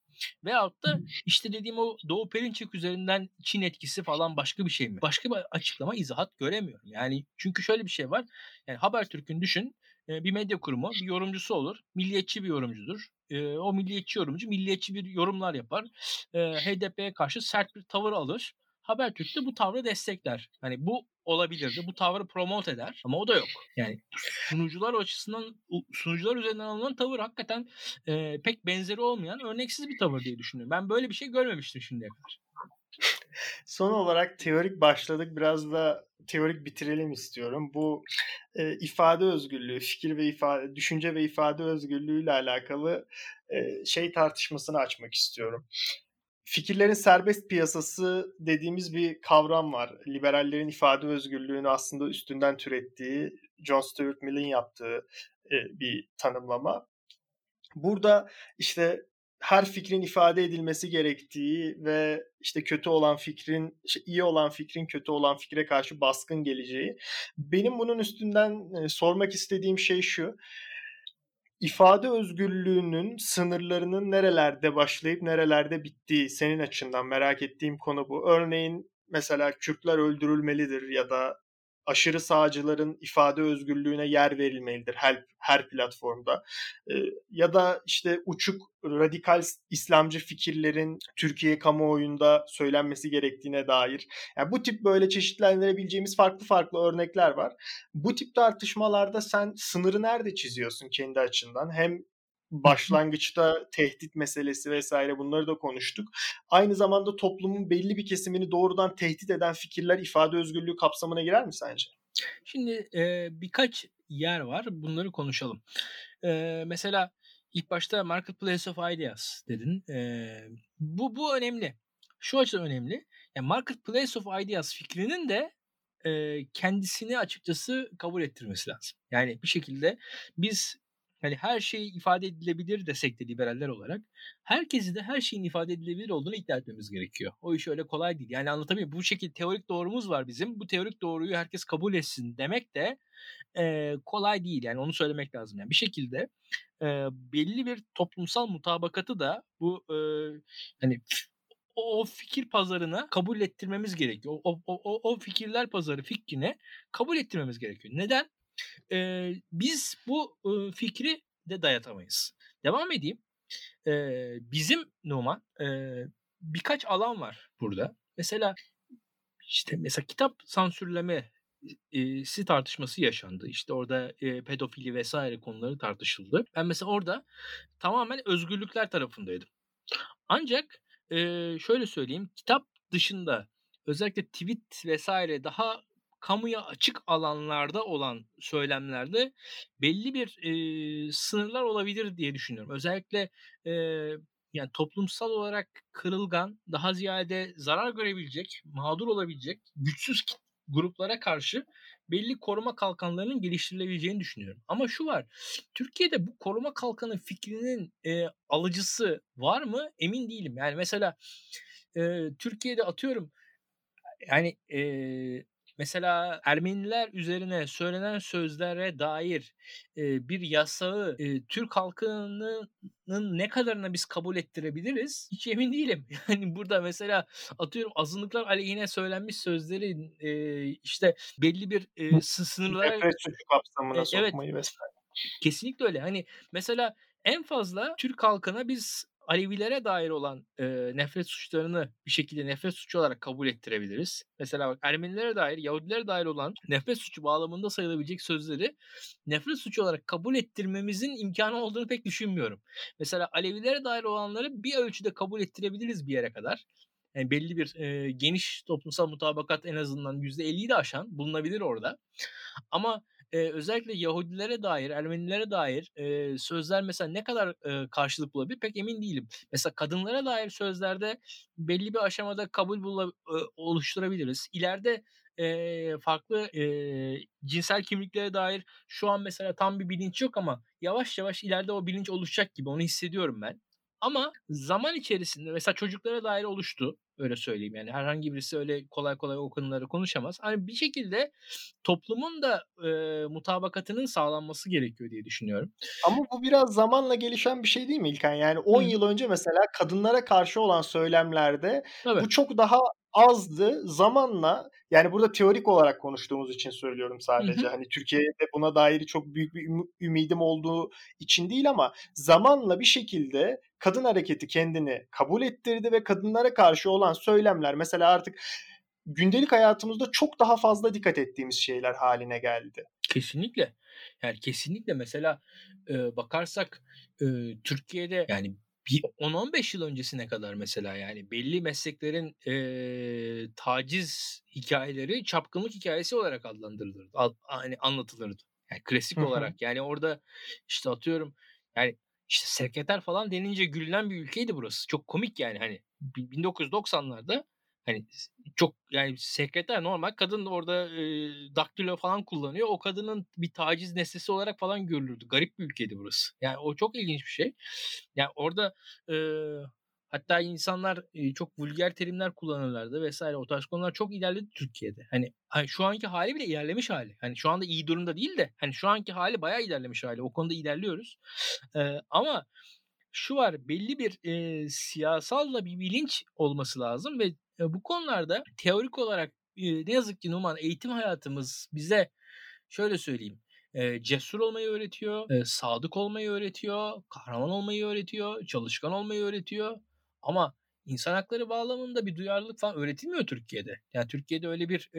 Veyahut da işte dediğim o Doğu Perinçek üzerinden Çin etkisi falan başka bir şey mi? Başka bir açıklama, izahat göremiyorum. Yani çünkü şöyle bir şey var. Yani Habertürk'ün düşün bir medya kurumu, bir yorumcusu olur. Milliyetçi bir yorumcudur. O milliyetçi yorumcu milliyetçi bir yorumlar yapar. HDP'ye karşı sert bir tavır alır. Habertürk de bu tavrı destekler. Hani bu olabilirdi. Bu tavrı promote eder ama o da yok. Yani sunucular açısından sunucular üzerinden alınan tavır hakikaten e, pek benzeri olmayan örneksiz bir tavır diye düşünüyorum. Ben böyle bir şey görmemiştim şimdiye kadar. Son olarak teorik başladık. Biraz da teorik bitirelim istiyorum. Bu e, ifade özgürlüğü, fikir ve ifade, düşünce ve ifade özgürlüğü ile alakalı e, şey tartışmasını açmak istiyorum. Fikirlerin serbest piyasası dediğimiz bir kavram var. Liberallerin ifade özgürlüğünü aslında üstünden türettiği, John Stuart Mill'in yaptığı e, bir tanımlama. Burada işte her fikrin ifade edilmesi gerektiği ve işte kötü olan fikrin, işte iyi olan fikrin kötü olan fikre karşı baskın geleceği. Benim bunun üstünden e, sormak istediğim şey şu. İfade özgürlüğünün sınırlarının nerelerde başlayıp nerelerde bittiği senin açından merak ettiğim konu bu. Örneğin mesela Kürtler öldürülmelidir ya da aşırı sağcıların ifade özgürlüğüne yer verilmelidir her, her platformda. E, ya da işte uçuk radikal İslamcı fikirlerin Türkiye kamuoyunda söylenmesi gerektiğine dair. Yani bu tip böyle çeşitlendirebileceğimiz farklı farklı örnekler var. Bu tip tartışmalarda sen sınırı nerede çiziyorsun kendi açından? Hem başlangıçta tehdit meselesi vesaire bunları da konuştuk. Aynı zamanda toplumun belli bir kesimini doğrudan tehdit eden fikirler ifade özgürlüğü kapsamına girer mi sence? Şimdi e, birkaç yer var. Bunları konuşalım. E, mesela ilk başta Marketplace of Ideas dedin. E, bu bu önemli. Şu açıdan önemli. Yani Marketplace of Ideas fikrinin de e, kendisini açıkçası kabul ettirmesi lazım. Yani bir şekilde biz hani her şey ifade edilebilir desek de liberaller olarak herkesi de her şeyin ifade edilebilir olduğunu iddia etmemiz gerekiyor. O iş öyle kolay değil. Yani anlatabiliyor Bu şekilde teorik doğrumuz var bizim. Bu teorik doğruyu herkes kabul etsin demek de e, kolay değil. Yani onu söylemek lazım. Yani bir şekilde e, belli bir toplumsal mutabakatı da bu e, hani o, o fikir pazarına kabul ettirmemiz gerekiyor. O, o, o, o fikirler pazarı fikrine kabul ettirmemiz gerekiyor. Neden? E, biz bu e, fikri de dayatamayız. Devam edeyim. E, bizim Numan e, birkaç alan var burada. Mesela işte mesela kitap sansürleme si tartışması yaşandı. İşte orada e, pedofili vesaire konuları tartışıldı. Ben mesela orada tamamen özgürlükler tarafındaydım. Ancak e, şöyle söyleyeyim kitap dışında özellikle tweet vesaire daha kamuya açık alanlarda olan söylemlerde belli bir e, sınırlar olabilir diye düşünüyorum. Özellikle e, yani toplumsal olarak kırılgan, daha ziyade zarar görebilecek, mağdur olabilecek, güçsüz gruplara karşı belli koruma kalkanlarının geliştirilebileceğini düşünüyorum. Ama şu var, Türkiye'de bu koruma kalkanı fikrinin e, alıcısı var mı emin değilim. Yani mesela e, Türkiye'de atıyorum yani e, Mesela Ermeniler üzerine söylenen sözlere dair e, bir yasağı e, Türk halkının ne kadarına biz kabul ettirebiliriz hiç emin değilim. (laughs) Yani burada mesela atıyorum azınlıklar aleyhine söylenmiş sözlerin e, işte belli bir e, sınırlara... Nefret suçu kapsamına e, sokmayı evet, vesaire. Kesinlikle öyle. Hani mesela en fazla Türk halkına biz Alevilere dair olan e, nefret suçlarını bir şekilde nefret suçu olarak kabul ettirebiliriz. Mesela bak Ermenilere dair, Yahudilere dair olan nefret suçu bağlamında sayılabilecek sözleri nefret suçu olarak kabul ettirmemizin imkanı olduğunu pek düşünmüyorum. Mesela Alevilere dair olanları bir ölçüde kabul ettirebiliriz bir yere kadar. Yani belli bir e, geniş toplumsal mutabakat en azından %50'yi de aşan bulunabilir orada. Ama e, özellikle Yahudilere dair, Ermenilere dair e, sözler mesela ne kadar e, karşılık bulabilir pek emin değilim. Mesela kadınlara dair sözlerde belli bir aşamada kabul bula, e, oluşturabiliriz. İleride e, farklı e, cinsel kimliklere dair şu an mesela tam bir bilinç yok ama yavaş yavaş ileride o bilinç oluşacak gibi onu hissediyorum ben. Ama zaman içerisinde mesela çocuklara dair oluştu. Öyle söyleyeyim yani herhangi birisi öyle kolay kolay o konuları konuşamaz. Hani bir şekilde toplumun da e, mutabakatının sağlanması gerekiyor diye düşünüyorum. Ama bu biraz zamanla gelişen bir şey değil mi İlkan? Yani 10 yıl önce mesela kadınlara karşı olan söylemlerde Tabii. bu çok daha azdı. Zamanla yani burada teorik olarak konuştuğumuz için söylüyorum sadece. Hı hı. Hani Türkiye'de buna dair çok büyük bir ümidim olduğu için değil ama zamanla bir şekilde kadın hareketi kendini kabul ettirdi ve kadınlara karşı olan söylemler mesela artık gündelik hayatımızda çok daha fazla dikkat ettiğimiz şeyler haline geldi. Kesinlikle. Yani kesinlikle mesela e, bakarsak e, Türkiye'de yani 10-15 yıl öncesine kadar mesela yani belli mesleklerin e, taciz hikayeleri çapkınlık hikayesi olarak adlandırılırdı. Al, hani anlatılırdı. Yani klasik olarak yani orada işte atıyorum yani işte sekreter falan denince gülünen bir ülkeydi burası. Çok komik yani hani 1990'larda Hani çok yani sekreter normal kadın orada e, daktilo falan kullanıyor. O kadının bir taciz nesnesi olarak falan görülürdü. Garip bir ülkeydi burası. Yani o çok ilginç bir şey. Yani orada e, hatta insanlar e, çok vulgar terimler kullanırlardı vesaire. O tarz konular çok ilerledi Türkiye'de. Hani, hani şu anki hali bile ilerlemiş hali. Hani şu anda iyi durumda değil de hani şu anki hali bayağı ilerlemiş hali. O konuda ilerliyoruz. E, ama şu var belli bir e, siyasal da bir bilinç olması lazım ve bu konularda teorik olarak ne yazık ki Numan eğitim hayatımız bize şöyle söyleyeyim cesur olmayı öğretiyor, sadık olmayı öğretiyor, kahraman olmayı öğretiyor, çalışkan olmayı öğretiyor. Ama insan hakları bağlamında bir duyarlılık falan öğretilmiyor Türkiye'de. Yani Türkiye'de öyle bir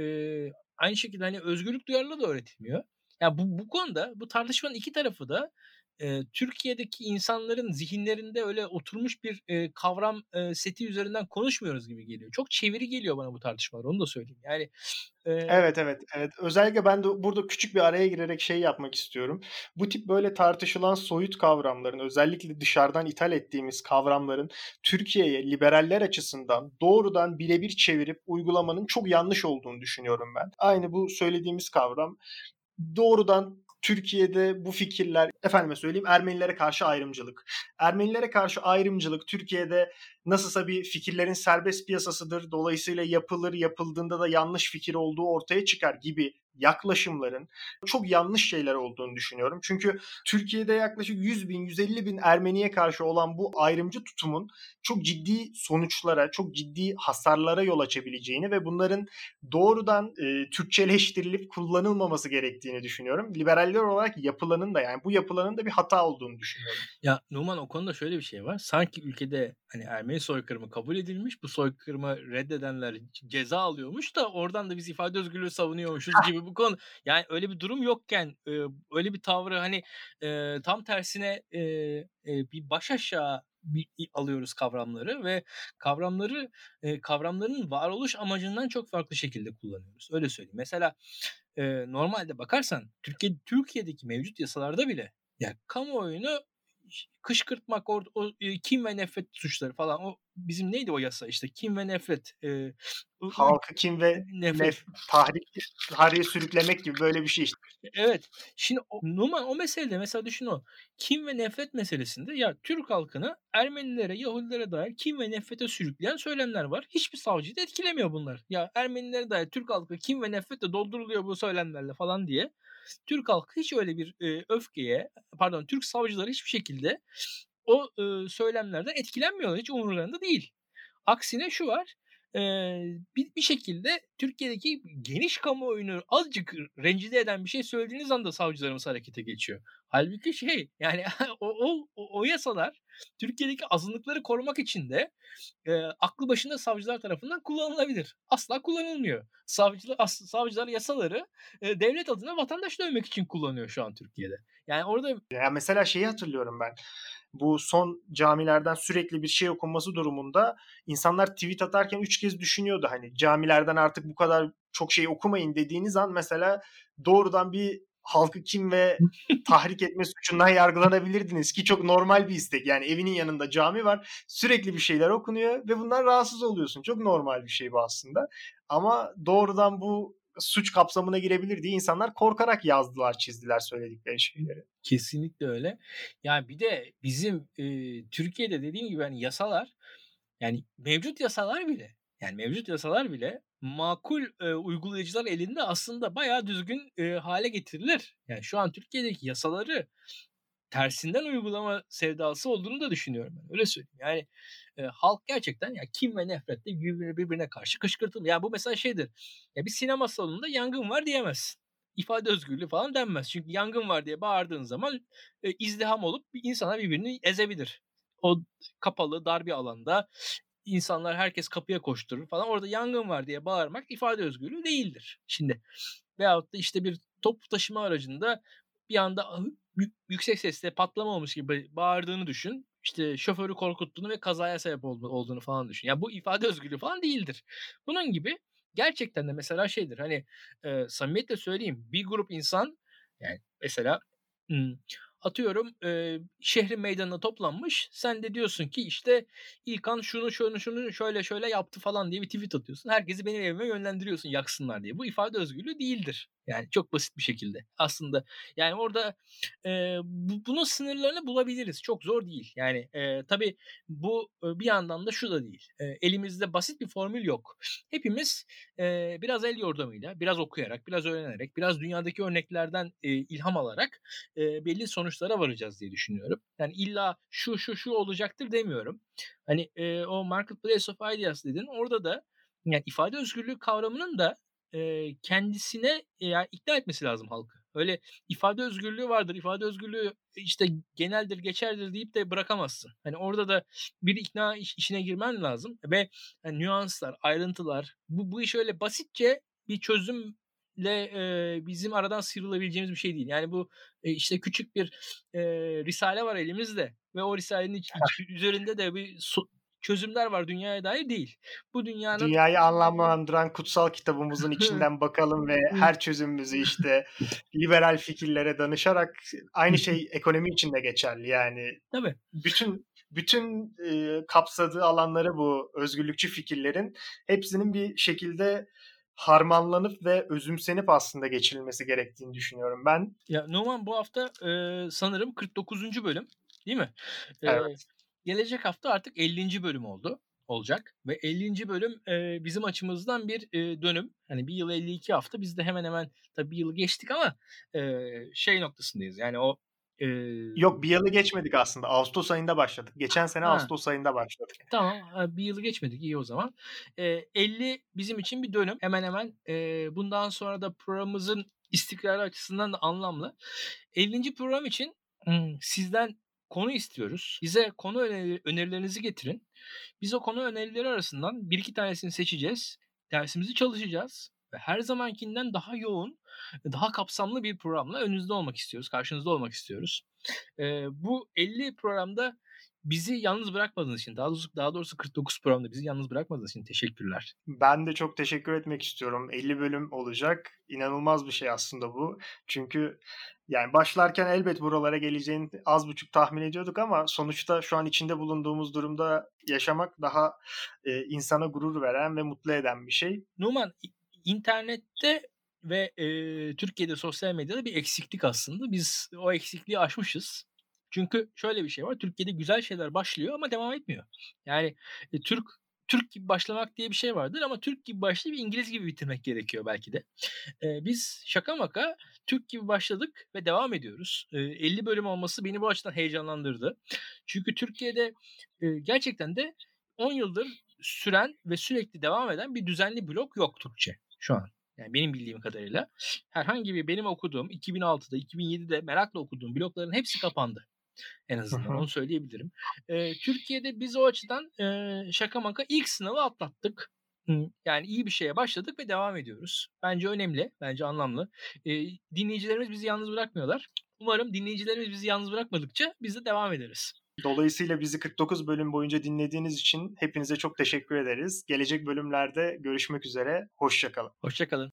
aynı şekilde hani özgürlük duyarlılığı da öğretilmiyor. Yani bu, bu konuda bu tartışmanın iki tarafı da Türkiye'deki insanların zihinlerinde öyle oturmuş bir kavram seti üzerinden konuşmuyoruz gibi geliyor. Çok çeviri geliyor bana bu tartışmalar onu da söyleyeyim. Yani. Evet evet evet. Özellikle ben de burada küçük bir araya girerek şey yapmak istiyorum. Bu tip böyle tartışılan soyut kavramların özellikle dışarıdan ithal ettiğimiz kavramların Türkiye'ye liberaller açısından doğrudan birebir çevirip uygulamanın çok yanlış olduğunu düşünüyorum ben. Aynı bu söylediğimiz kavram doğrudan Türkiye'de bu fikirler efendime söyleyeyim Ermenilere karşı ayrımcılık. Ermenilere karşı ayrımcılık Türkiye'de nasılsa bir fikirlerin serbest piyasasıdır. Dolayısıyla yapılır, yapıldığında da yanlış fikir olduğu ortaya çıkar gibi yaklaşımların çok yanlış şeyler olduğunu düşünüyorum. Çünkü Türkiye'de yaklaşık 100 bin, 150 bin Ermeniye karşı olan bu ayrımcı tutumun çok ciddi sonuçlara, çok ciddi hasarlara yol açabileceğini ve bunların doğrudan e, Türkçeleştirilip kullanılmaması gerektiğini düşünüyorum. Liberaller olarak yapılanın da yani bu yapılanın da bir hata olduğunu düşünüyorum. Ya Numan o konuda şöyle bir şey var. Sanki ülkede hani Ermeni soykırımı kabul edilmiş. Bu soykırımı reddedenler ceza alıyormuş da oradan da biz ifade özgürlüğü savunuyormuşuz (laughs) gibi bu konu. Yani öyle bir durum yokken öyle bir tavrı hani tam tersine bir baş aşağı alıyoruz kavramları ve kavramları kavramların varoluş amacından çok farklı şekilde kullanıyoruz. Öyle söyleyeyim. Mesela normalde bakarsan Türkiye Türkiye'deki mevcut yasalarda bile ya kamuoyunu kışkırtmak, or, o, kim ve nefret suçları falan o bizim neydi o yasa işte kim ve nefret e, halkı kim ve nefret nef, tahrik tarihe sürüklemek gibi böyle bir şey işte. Evet. Şimdi o, Numan o meselede mesela düşün o kim ve nefret meselesinde ya Türk halkını Ermenilere, Yahudilere dair kim ve nefrete sürükleyen söylemler var. Hiçbir savcıyı da etkilemiyor bunlar. Ya Ermenilere dair Türk halkı kim ve nefretle dolduruluyor bu söylemlerle falan diye. Türk halkı hiç öyle bir e, öfkeye, pardon Türk savcıları hiçbir şekilde o e, söylemlerden etkilenmiyorlar. Hiç umurlarında değil. Aksine şu var. E, bir, bir şekilde Türkiye'deki geniş kamuoyunu azıcık rencide eden bir şey söylediğiniz anda savcılarımız harekete geçiyor. Halbuki şey yani (laughs) o, o, o yasalar Türkiye'deki azınlıkları korumak için de e, aklı başında savcılar tarafından kullanılabilir. Asla kullanılmıyor. Savcılar, as, savcılar yasaları e, devlet adına vatandaş dövmek için kullanıyor şu an Türkiye'de. Yani orada... Ya mesela şeyi hatırlıyorum ben. Bu son camilerden sürekli bir şey okunması durumunda insanlar tweet atarken üç kez düşünüyordu. Hani camilerden artık bu kadar çok şey okumayın dediğiniz an mesela doğrudan bir halkı kim ve (laughs) tahrik etme suçundan yargılanabilirdiniz ki çok normal bir istek. Yani evinin yanında cami var. Sürekli bir şeyler okunuyor ve bundan rahatsız oluyorsun. Çok normal bir şey bu aslında. Ama doğrudan bu suç kapsamına girebilir diye insanlar korkarak yazdılar, çizdiler söyledikleri şeyleri. Kesinlikle öyle. Yani bir de bizim e, Türkiye'de dediğim gibi hani yasalar yani mevcut yasalar bile yani mevcut yasalar bile makul e, uygulayıcılar elinde aslında bayağı düzgün e, hale getirilir. Yani şu an Türkiye'deki yasaları tersinden uygulama sevdası olduğunu da düşünüyorum ben. Öyle söyleyeyim. Yani e, halk gerçekten ya kim ve nefretle birbirine, karşı kışkırtılır. Yani bu mesela şeydir. Ya bir sinema salonunda yangın var diyemezsin. İfade özgürlüğü falan denmez. Çünkü yangın var diye bağırdığın zaman e, izdiham olup insana birbirini ezebilir. O kapalı dar bir alanda insanlar herkes kapıya koşturur falan. Orada yangın var diye bağırmak ifade özgürlüğü değildir. Şimdi veyahut da işte bir toplu taşıma aracında bir anda yüksek sesle patlama olmuş gibi bağırdığını düşün. İşte şoförü korkuttuğunu ve kazaya sebep olduğunu falan düşün. Yani bu ifade özgürlüğü falan değildir. Bunun gibi gerçekten de mesela şeydir hani e, samimiyetle söyleyeyim bir grup insan yani mesela atıyorum e, şehrin meydanına toplanmış. Sen de diyorsun ki işte İlkan şunu şunu şunu şöyle şöyle yaptı falan diye bir tweet atıyorsun. Herkesi benim evime yönlendiriyorsun yaksınlar diye. Bu ifade özgürlüğü değildir. Yani çok basit bir şekilde aslında. Yani orada e, bu, bunun sınırlarını bulabiliriz. Çok zor değil. Yani e, tabii bu bir yandan da şu da değil. E, elimizde basit bir formül yok. Hepimiz e, biraz el yordamıyla, biraz okuyarak, biraz öğrenerek, biraz dünyadaki örneklerden e, ilham alarak e, belli sonuçlara varacağız diye düşünüyorum. Yani illa şu şu şu olacaktır demiyorum. Hani e, o Marketplace of Ideas dedin. Orada da yani ifade özgürlüğü kavramının da e, kendisine e, yani ikna etmesi lazım halkı. Öyle ifade özgürlüğü vardır. ifade özgürlüğü işte geneldir, geçerdir deyip de bırakamazsın. Hani orada da bir ikna iş, işine girmen lazım ve yani nüanslar, ayrıntılar bu bu iş öyle basitçe bir çözümle e, bizim aradan sıyrılabileceğimiz bir şey değil. Yani bu e, işte küçük bir e, risale var elimizde ve o risalenin üzerinde de bir so, çözümler var dünyaya dair değil. Bu dünyanın dünyayı (laughs) anlamlandıran kutsal kitabımızın içinden bakalım ve (laughs) her çözümümüzü işte liberal fikirlere danışarak aynı şey ekonomi için de geçerli yani. Tabii. Bütün bütün e, kapsadığı alanları bu özgürlükçü fikirlerin hepsinin bir şekilde harmanlanıp ve özümsenip aslında geçirilmesi gerektiğini düşünüyorum ben. Ya Numan bu hafta e, sanırım 49. bölüm değil mi? Evet. E, gelecek hafta artık 50. bölüm oldu olacak ve 50. bölüm e, bizim açımızdan bir e, dönüm. Hani bir yıl 52 hafta biz de hemen hemen tabii bir yılı geçtik ama e, şey noktasındayız. Yani o e... Yok bir yılı geçmedik aslında. Ağustos ayında başladık. Geçen sene ha. Ağustos ayında başladık. Tamam bir yılı geçmedik iyi o zaman. E, 50 bizim için bir dönüm. Hemen hemen e, bundan sonra da programımızın istikrarı açısından da anlamlı. 50. program için sizden konu istiyoruz. Bize konu önerilerinizi getirin. Biz o konu önerileri arasından bir iki tanesini seçeceğiz. Dersimizi çalışacağız. Ve her zamankinden daha yoğun, daha kapsamlı bir programla önünüzde olmak istiyoruz. Karşınızda olmak istiyoruz. Ee, bu 50 programda bizi yalnız bırakmadığınız için, daha doğrusu, daha doğrusu 49 programda bizi yalnız bırakmadığınız için teşekkürler. Ben de çok teşekkür etmek istiyorum. 50 bölüm olacak. İnanılmaz bir şey aslında bu. Çünkü yani başlarken elbet buralara geleceğini az buçuk tahmin ediyorduk ama sonuçta şu an içinde bulunduğumuz durumda yaşamak daha e, insana gurur veren ve mutlu eden bir şey. Numan internette ve e, Türkiye'de sosyal medyada bir eksiklik aslında. Biz o eksikliği aşmışız. Çünkü şöyle bir şey var. Türkiye'de güzel şeyler başlıyor ama devam etmiyor. Yani e, Türk Türk gibi başlamak diye bir şey vardır ama Türk gibi başlayıp İngiliz gibi bitirmek gerekiyor belki de. Ee, biz şaka maka Türk gibi başladık ve devam ediyoruz. Ee, 50 bölüm olması beni bu açıdan heyecanlandırdı. Çünkü Türkiye'de e, gerçekten de 10 yıldır süren ve sürekli devam eden bir düzenli blok yok Türkçe şu an. Yani benim bildiğim kadarıyla herhangi bir benim okuduğum 2006'da 2007'de merakla okuduğum blokların hepsi kapandı. En azından onu söyleyebilirim. Ee, Türkiye'de biz o açıdan e, şaka maka ilk sınavı atlattık. Yani iyi bir şeye başladık ve devam ediyoruz. Bence önemli, bence anlamlı. E, dinleyicilerimiz bizi yalnız bırakmıyorlar. Umarım dinleyicilerimiz bizi yalnız bırakmadıkça biz de devam ederiz. Dolayısıyla bizi 49 bölüm boyunca dinlediğiniz için hepinize çok teşekkür ederiz. Gelecek bölümlerde görüşmek üzere. Hoşçakalın. Hoşçakalın.